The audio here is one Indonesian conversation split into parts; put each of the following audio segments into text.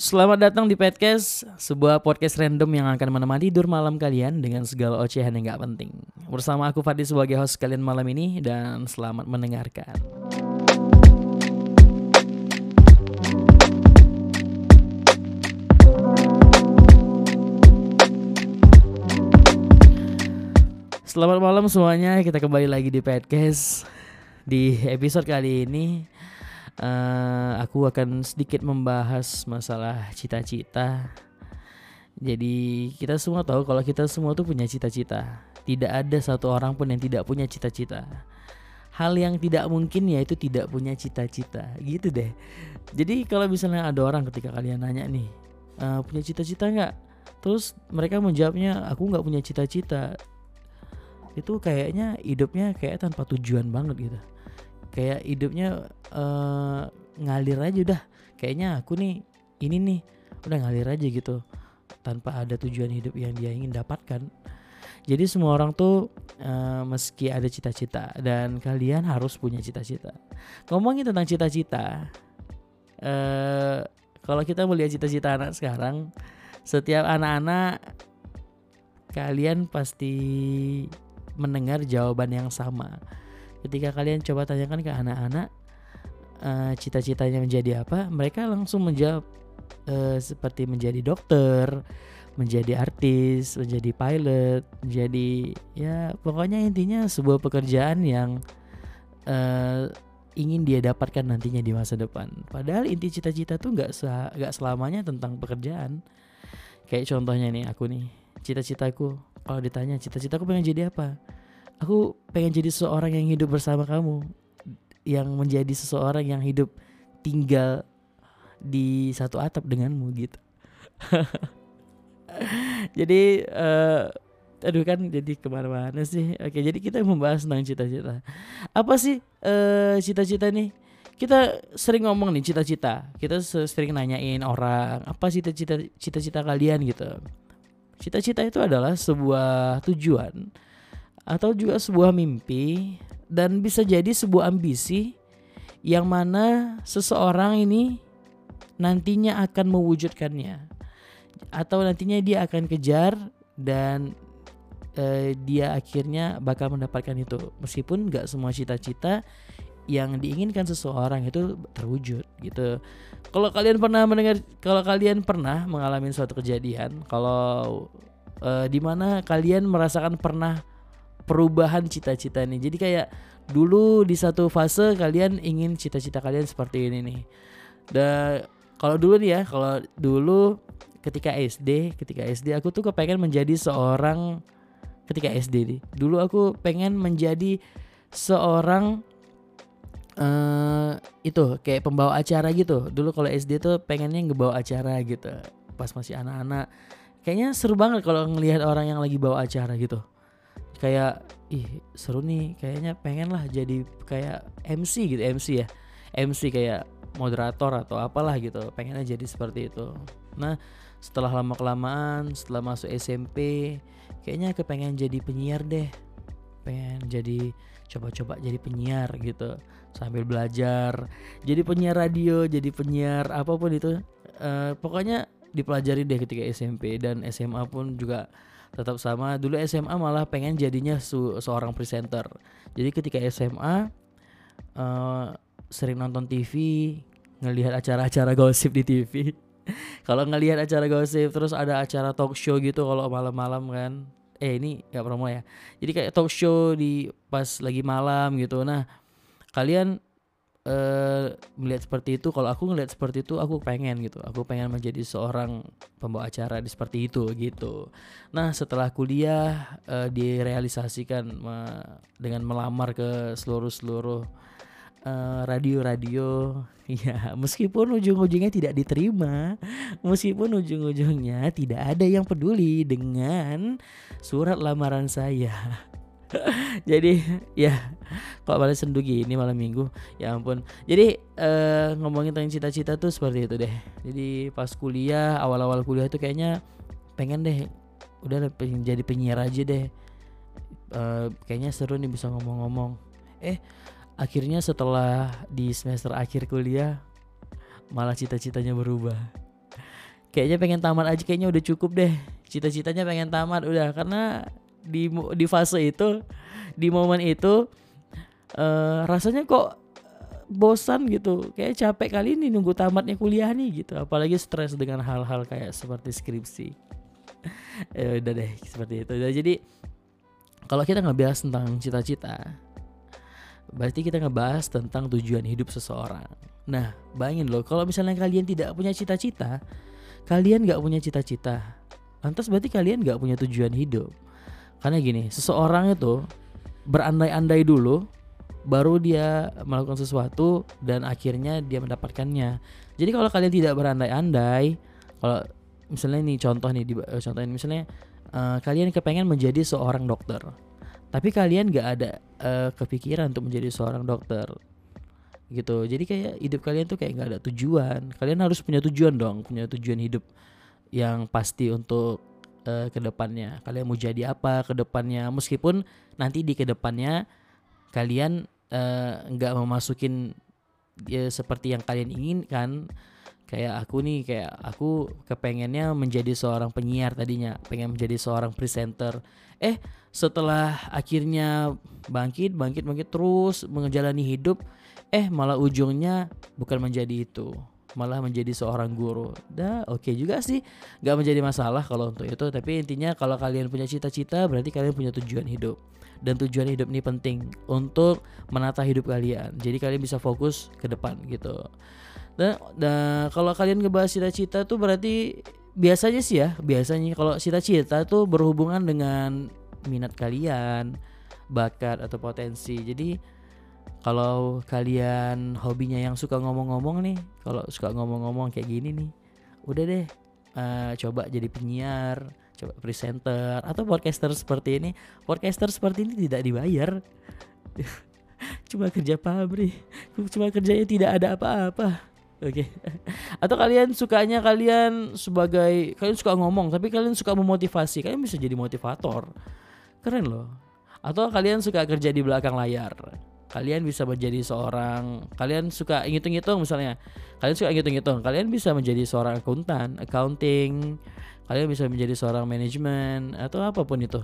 Selamat datang di podcast, sebuah podcast random yang akan menemani tidur malam kalian dengan segala ocehan yang gak penting. Bersama aku Fadli sebagai host kalian malam ini dan selamat mendengarkan. Selamat malam semuanya, kita kembali lagi di podcast. Di episode kali ini uh, aku akan sedikit membahas masalah cita-cita. Jadi kita semua tahu kalau kita semua tuh punya cita-cita. Tidak ada satu orang pun yang tidak punya cita-cita. Hal yang tidak mungkin yaitu tidak punya cita-cita, gitu deh. Jadi kalau misalnya ada orang ketika kalian nanya nih, uh, punya cita-cita nggak? Terus mereka menjawabnya, aku nggak punya cita-cita itu kayaknya hidupnya kayak tanpa tujuan banget gitu kayak hidupnya uh, ngalir aja udah. Kayaknya aku nih ini nih udah ngalir aja gitu. Tanpa ada tujuan hidup yang dia ingin dapatkan. Jadi semua orang tuh uh, meski ada cita-cita dan kalian harus punya cita-cita. Ngomongin tentang cita-cita uh, kalau kita melihat cita-cita anak sekarang setiap anak-anak kalian pasti mendengar jawaban yang sama. Ketika kalian coba tanyakan ke anak-anak uh, cita-citanya menjadi apa, mereka langsung menjawab uh, seperti menjadi dokter, menjadi artis, menjadi pilot, menjadi ya pokoknya intinya sebuah pekerjaan yang uh, ingin dia dapatkan nantinya di masa depan. Padahal inti cita-cita tuh nggak nggak selamanya tentang pekerjaan. Kayak contohnya nih aku nih, cita-citaku kalau ditanya cita-citaku pengen jadi apa aku pengen jadi seseorang yang hidup bersama kamu. Yang menjadi seseorang yang hidup tinggal di satu atap denganmu gitu. Jadi uh, aduh kan jadi ke mana-mana sih. Oke jadi kita membahas tentang cita-cita. Apa sih uh, cita-cita nih? Kita sering ngomong nih cita-cita. Kita sering nanyain orang apa cita-cita cita-cita kalian? gitu. Cita-cita itu adalah sebuah tujuan atau juga sebuah mimpi dan bisa jadi sebuah ambisi yang mana seseorang ini nantinya akan mewujudkannya atau nantinya dia akan kejar dan eh, dia akhirnya bakal mendapatkan itu meskipun nggak semua cita-cita yang diinginkan seseorang itu terwujud gitu. Kalau kalian pernah mendengar, kalau kalian pernah mengalami suatu kejadian, kalau uh, di mana kalian merasakan pernah perubahan cita-cita nih. Jadi kayak dulu di satu fase kalian ingin cita-cita kalian seperti ini nih. Dan kalau dulu nih ya, kalau dulu ketika SD, ketika SD aku tuh kepengen menjadi seorang ketika SD nih. Dulu aku pengen menjadi seorang uh, itu kayak pembawa acara gitu. Dulu kalau SD tuh pengennya ngebawa acara gitu. Pas masih anak-anak. Kayaknya seru banget kalau ngelihat orang yang lagi bawa acara gitu. Kayak ih seru nih, kayaknya pengen lah jadi kayak MC gitu, MC ya. MC kayak moderator atau apalah gitu. Pengennya jadi seperti itu. Nah, setelah lama kelamaan, setelah masuk SMP, kayaknya kepengen jadi penyiar deh. Pengen jadi coba-coba jadi penyiar gitu sambil belajar jadi penyiar radio jadi penyiar apa pun itu uh, pokoknya dipelajari deh ketika SMP dan SMA pun juga tetap sama. Dulu SMA malah pengen jadinya su seorang presenter. Jadi ketika SMA uh, eh, sering nonton TV ngelihat acara-acara gosip di TV kalau ngelihat acara gosip terus ada acara talk show gitu kalau malam-malam kan. Eh ini nggak promo ya. Jadi kayak talk show di pas lagi malam gitu. Nah kalian eh melihat seperti itu kalau aku ngelihat seperti itu aku pengen gitu. Aku pengen menjadi seorang pembawa acara di seperti itu gitu. Nah setelah kuliah uh, direalisasikan uh, dengan melamar ke seluruh seluruh radio radio-radio. Ya meskipun ujung-ujungnya tidak diterima meskipun ujung-ujungnya tidak ada yang peduli dengan surat lamaran saya jadi ya kok malah sendu gini malam minggu ya ampun. Jadi uh, ngomongin tentang cita-cita tuh seperti itu deh. Jadi pas kuliah awal-awal kuliah tuh kayaknya pengen deh. Udah pengen jadi penyiar aja deh. Uh, kayaknya seru nih bisa ngomong-ngomong. Eh akhirnya setelah di semester akhir kuliah malah cita-citanya berubah. Kayaknya pengen tamat aja kayaknya udah cukup deh. Cita-citanya pengen tamat udah karena di di fase itu di momen itu uh, rasanya kok bosan gitu. Kayak capek kali ini nunggu tamatnya kuliah nih gitu. Apalagi stres dengan hal-hal kayak seperti skripsi. Ya udah deh seperti itu. Jadi kalau kita ngebahas tentang cita-cita berarti kita ngebahas tentang tujuan hidup seseorang. Nah bayangin loh kalau misalnya kalian tidak punya cita-cita kalian nggak punya cita-cita lantas berarti kalian nggak punya tujuan hidup karena gini seseorang itu berandai-andai dulu baru dia melakukan sesuatu dan akhirnya dia mendapatkannya. Jadi kalau kalian tidak berandai-andai, kalau misalnya ini contoh nih di uh, contoh ini misalnya uh, kalian kepengen menjadi seorang dokter, tapi kalian gak ada uh, kepikiran untuk menjadi seorang dokter, gitu. Jadi kayak hidup kalian tuh kayak gak ada tujuan. Kalian harus punya tujuan dong, punya tujuan hidup yang pasti untuk uh, ke depannya. Kalian mau jadi apa ke depannya, meskipun nanti di ke depannya kalian eh, nggak uh, memasukin ya, seperti yang kalian inginkan. Kayak aku nih kayak aku kepengennya menjadi seorang penyiar tadinya. Pengen menjadi seorang presenter. Eh setelah akhirnya bangkit bangkit bangkit terus menjalani hidup eh malah ujungnya bukan menjadi itu malah menjadi seorang guru dah oke okay juga sih nggak menjadi masalah kalau untuk itu tapi intinya kalau kalian punya cita-cita berarti kalian punya tujuan hidup dan tujuan hidup ini penting untuk menata hidup kalian. Jadi kalian bisa fokus ke depan gitu. Dan, dan kalau kalian ngebahas cita-cita tuh berarti biasanya sih ya, biasanya kalau cita-cita tuh berhubungan dengan minat kalian, bakat atau potensi. Jadi kalau kalian hobinya yang suka ngomong-ngomong nih, kalau suka ngomong-ngomong kayak gini nih, udah deh uh, coba jadi penyiar coba presenter atau podcaster seperti ini podcaster seperti ini tidak dibayar cuma kerja pabrik cuma kerjanya tidak ada apa-apa Oke. Okay. Atau kalian sukanya kalian sebagai kalian suka ngomong tapi kalian suka memotivasi, kalian bisa jadi motivator. Keren loh. Atau kalian suka kerja di belakang layar. Kalian bisa menjadi seorang kalian suka ngitung-ngitung misalnya. Kalian suka ngitung-ngitung, kalian bisa menjadi seorang akuntan, accounting, kalian bisa menjadi seorang manajemen atau apa pun itu.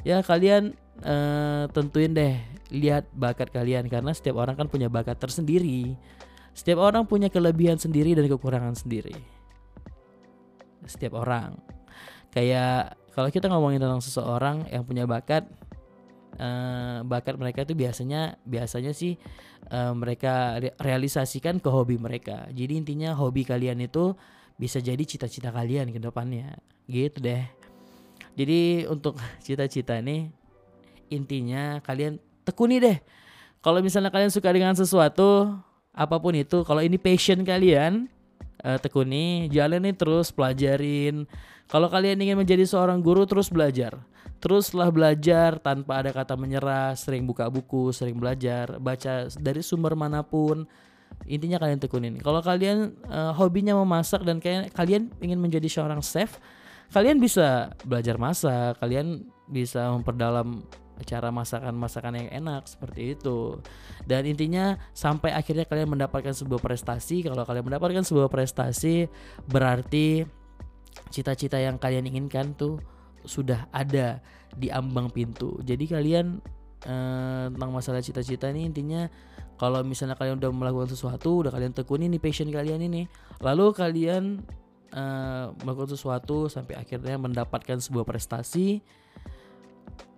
Ya kalian uh, tentuin deh lihat bakat kalian. Karena setiap orang kan punya bakat tersendiri. Setiap orang punya kelebihan sendiri dan kekurangan sendiri. Setiap orang. Kayak kalau kita ngomongin tentang seseorang yang punya bakat uh, bakat mereka itu biasanya biasanya sih uh, mereka realisasikan ke hobi mereka. Jadi intinya hobi kalian itu bisa jadi cita-cita kalian ke depannya. Gitu deh. Jadi untuk cita-cita ini intinya kalian tekuni deh. Kalau misalnya kalian suka dengan sesuatu apa pun itu kalau ini passion kalian uh, tekuni jalani terus pelajarin. Kalau kalian ingin menjadi seorang guru terus belajar teruslah belajar tanpa ada kata menyerah sering buka buku sering belajar baca dari sumber mana pun. Intinya kalian tekunin. Kalau kalian uh, hobinya memasak dan kayak kalian ingin menjadi seorang chef kalian bisa belajar masak kalian bisa memperdalam cara masakan-masakan yang enak seperti itu. Dan intinya sampai akhirnya kalian mendapatkan sebuah prestasi. Kalau kalian mendapatkan sebuah prestasi berarti cita-cita yang kalian inginkan tuh sudah ada di ambang pintu. Jadi kalian eh, tentang masalah cita-cita ini intinya kalau misalnya kalian udah melakukan sesuatu udah kalian tekuni nih passion kalian ini lalu kalian uh, melakukan sesuatu sampai akhirnya mendapatkan sebuah prestasi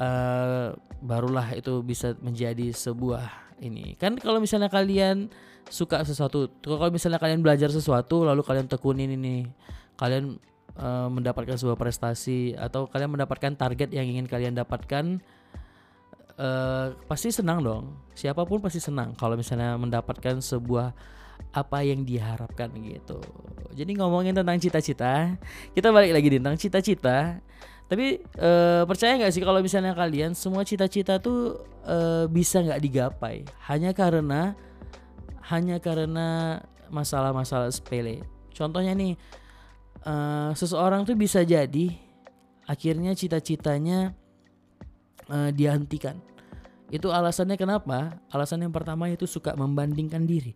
uh, barulah itu bisa menjadi sebuah ini. Kan kalau misalnya kalian suka sesuatu kalau misalnya kalian belajar sesuatu lalu kalian tekunin ini kalian uh, mendapatkan sebuah prestasi atau kalian mendapatkan target yang ingin kalian dapatkan uh, pasti senang dong. Siapa pun pasti senang kalau misalnya mendapatkan sebuah apa yang diharapkan gitu. Jadi ngomongin tentang cita-cita, kita balik lagi tentang cita-cita. Tapi uh, percaya nggak sih kalau misalnya kalian semua cita-cita tuh uh, bisa nggak digapai hanya karena hanya karena masalah-masalah sepele. Contohnya nih, uh, seseorang tuh bisa jadi akhirnya cita-citanya uh, dihentikan. Itu alasannya kenapa? Alasan yang pertama itu suka membandingkan diri.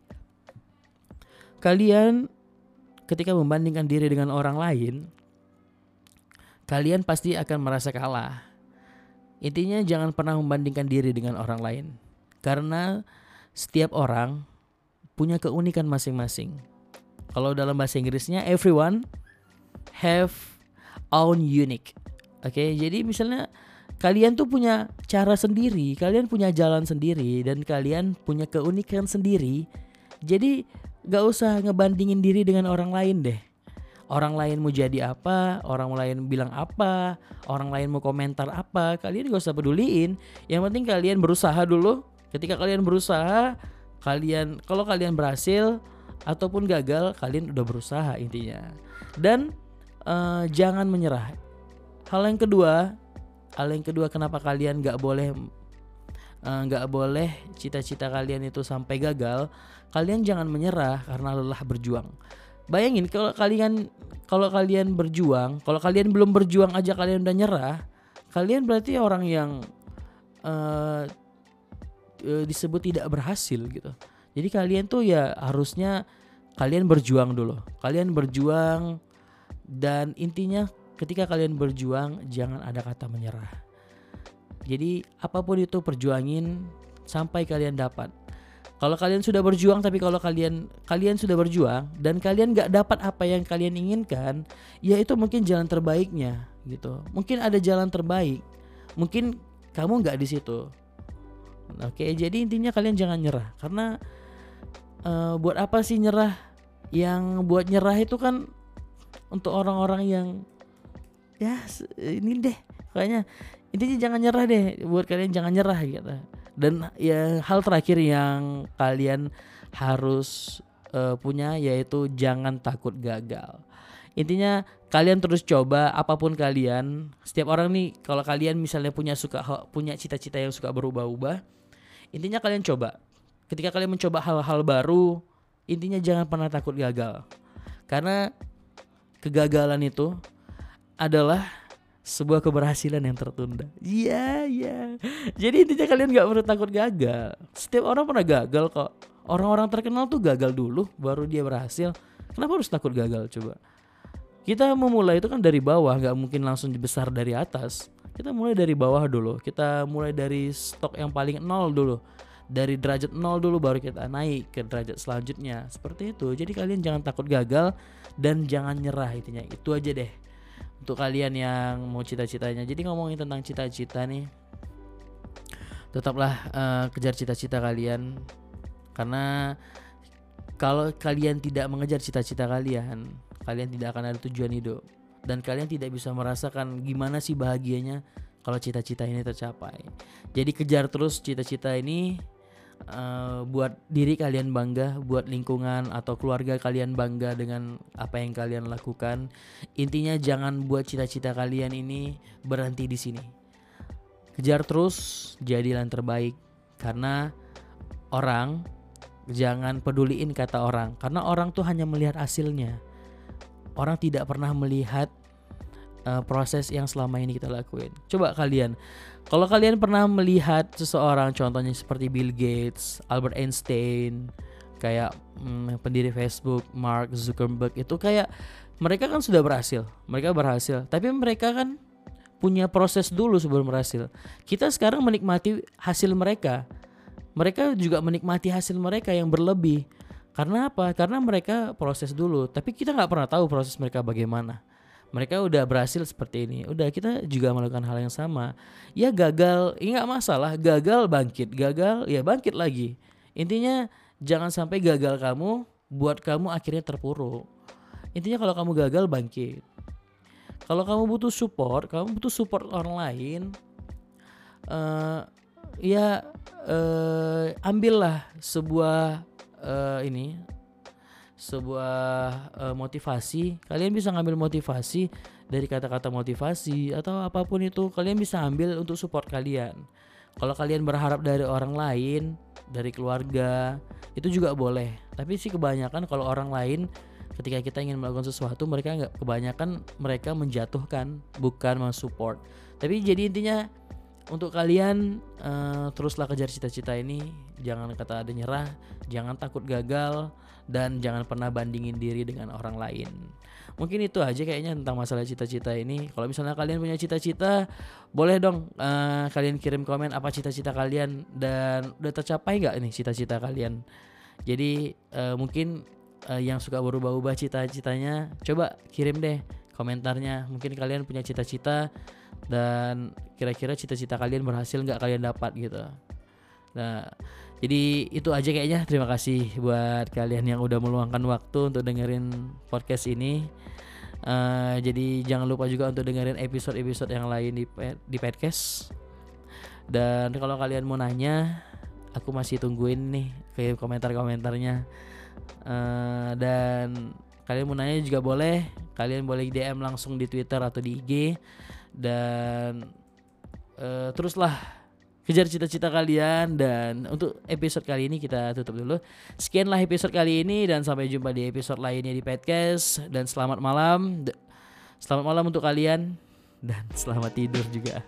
Kalian ketika membandingkan diri dengan orang lain, kalian pasti akan merasa kalah. Intinya jangan pernah membandingkan diri dengan orang lain. Karena setiap orang punya keunikan masing-masing. Kalau dalam bahasa Inggrisnya everyone have own unique. Oke, okay? jadi misalnya kalian tuh punya cara sendiri, kalian punya jalan sendiri dan kalian punya keunikan sendiri. Jadi gak usah ngebandingin diri dengan orang lain deh. Orang lain mau jadi apa, orang lain bilang apa, orang lain mau komentar apa, kalian gak usah peduliin. Yang penting kalian berusaha dulu. Ketika kalian berusaha, kalian kalau kalian berhasil ataupun gagal, kalian udah berusaha intinya. Dan uh, jangan menyerah. Hal yang kedua, hal yang kedua kenapa kalian gak boleh eh, nggak uh, boleh cita-cita kalian itu sampai gagal kalian jangan menyerah karena lelah berjuang. Bayangin kalau kalian kalau kalian berjuang, kalau kalian belum berjuang aja kalian udah nyerah, kalian berarti orang yang uh, disebut tidak berhasil gitu. Jadi kalian tuh ya harusnya kalian berjuang dulu. Kalian berjuang dan intinya ketika kalian berjuang jangan ada kata menyerah. Jadi apa pun itu perjuangin sampai kalian dapat. Kalau kalian sudah berjuang tapi kalau kalian kalian sudah berjuang dan kalian nggak dapat apa yang kalian inginkan, ya itu mungkin jalan terbaiknya gitu. Mungkin ada jalan terbaik. Mungkin kamu nggak di situ. Oke, jadi intinya kalian jangan nyerah karena uh, buat apa sih nyerah? Yang buat nyerah itu kan untuk orang-orang yang ya ini deh kayaknya intinya jangan nyerah deh buat kalian jangan nyerah gitu dan ya hal terakhir yang kalian harus uh, punya yaitu jangan takut gagal. Intinya kalian terus coba apa pun kalian. Setiap orang nih kalau kalian misalnya punya suka punya cita-cita yang suka berubah-ubah, intinya kalian coba. Ketika kalian mencoba hal-hal baru, intinya jangan pernah takut gagal. Karena kegagalan itu adalah sebuah keberhasilan yang tertunda. Iya, yeah, iya. Yeah. Jadi intinya kalian nggak perlu takut gagal. Setiap orang pernah gagal kok. Orang-orang terkenal tuh gagal dulu baru dia berhasil. Kenapa harus takut gagal coba? Kita memulai itu kan dari bawah, nggak mungkin langsung besar dari atas. Kita mulai dari bawah dulu. Kita mulai dari stok yang paling nol dulu. Dari derajat nol dulu baru kita naik ke derajat selanjutnya. Seperti itu. Jadi kalian jangan takut gagal dan jangan nyerah intinya. Itu aja deh. Untuk kalian yang mau cita-citanya. Jadi ngomongin tentang cita-cita nih. Tetaplah uh, kejar cita-cita kalian. Karena kalau kalian tidak mengejar cita-cita kalian kalian tidak akan ada tujuan hidup. Dan kalian tidak bisa merasakan gimana sih bahagianya kalau cita-cita ini tercapai. Jadi kejar terus cita-cita ini uh, buat diri kalian bangga, buat lingkungan atau keluarga kalian bangga dengan apa yang kalian lakukan. Intinya jangan buat cita-cita kalian ini berhenti di sini. Kejar terus, jadilah yang terbaik karena orang jangan peduliin kata orang karena orang tuh hanya melihat hasilnya. Orang tidak pernah melihat uh, proses yang selama ini kita lakuin. Coba kalian, kalau kalian pernah melihat seseorang, contohnya seperti Bill Gates, Albert Einstein, kayak hmm, pendiri Facebook, Mark Zuckerberg itu kayak mereka kan sudah berhasil, mereka berhasil, tapi mereka kan punya proses dulu sebelum berhasil. Kita sekarang menikmati hasil mereka, mereka juga menikmati hasil mereka yang berlebih. Karena apa? Karena mereka proses dulu, tapi kita nggak pernah tahu proses mereka bagaimana mereka udah berhasil seperti ini. Udah kita juga melakukan hal yang sama. Ya gagal. Nggak masalah. Gagal bangkit. Gagal ya bangkit lagi. Intinya jangan sampai gagal kamu buat kamu akhirnya terpuruk. Intinya kalau kamu gagal bangkit. Kalau kamu butuh support kamu butuh support orang lain uh, ya uh, ambillah sebuah uh, ini sebuah uh, motivasi, kalian bisa ngambil motivasi dari kata-kata motivasi atau apa pun itu, kalian bisa ambil untuk support kalian. Kalau kalian berharap dari orang lain, dari keluarga, itu juga boleh. Tapi sih kebanyakan kalau orang lain ketika kita ingin melakukan sesuatu, mereka nggak kebanyakan mereka menjatuhkan, bukan mensupport. Tapi jadi intinya untuk kalian uh, teruslah kejar cita-cita ini jangan kata ada nyerah jangan takut gagal dan jangan pernah bandingin diri dengan orang lain. Mungkin itu aja kayaknya tentang masalah cita-cita ini. Kalau misalnya kalian punya cita-cita, boleh dong uh, kalian kirim komen apa cita-cita kalian dan udah tercapai nggak ini cita-cita kalian. Jadi uh, mungkin uh, yang suka berubah-ubah cita-citanya, coba kirim deh komentarnya. Mungkin kalian punya cita-cita dan kira-kira cita-cita kalian berhasil nggak kalian dapat gitu. Nah, jadi itu aja kayaknya. Terima kasih buat kalian yang udah meluangkan waktu untuk dengerin podcast ini. Uh, jadi jangan lupa juga untuk dengerin episode-episode yang lain di di podcast. Dan kalau kalian mau nanya, aku masih tungguin nih kayak komentar-komentarnya. Uh, dan kalian mau nanya juga boleh. Kalian boleh DM langsung di Twitter atau di IG. Dan uh, teruslah kejar cita-cita kalian dan untuk episode kali ini kita tutup dulu. Sekianlah episode kali ini dan sampai jumpa di episode lainnya di podcast dan selamat malam. Selamat malam untuk kalian dan selamat tidur juga.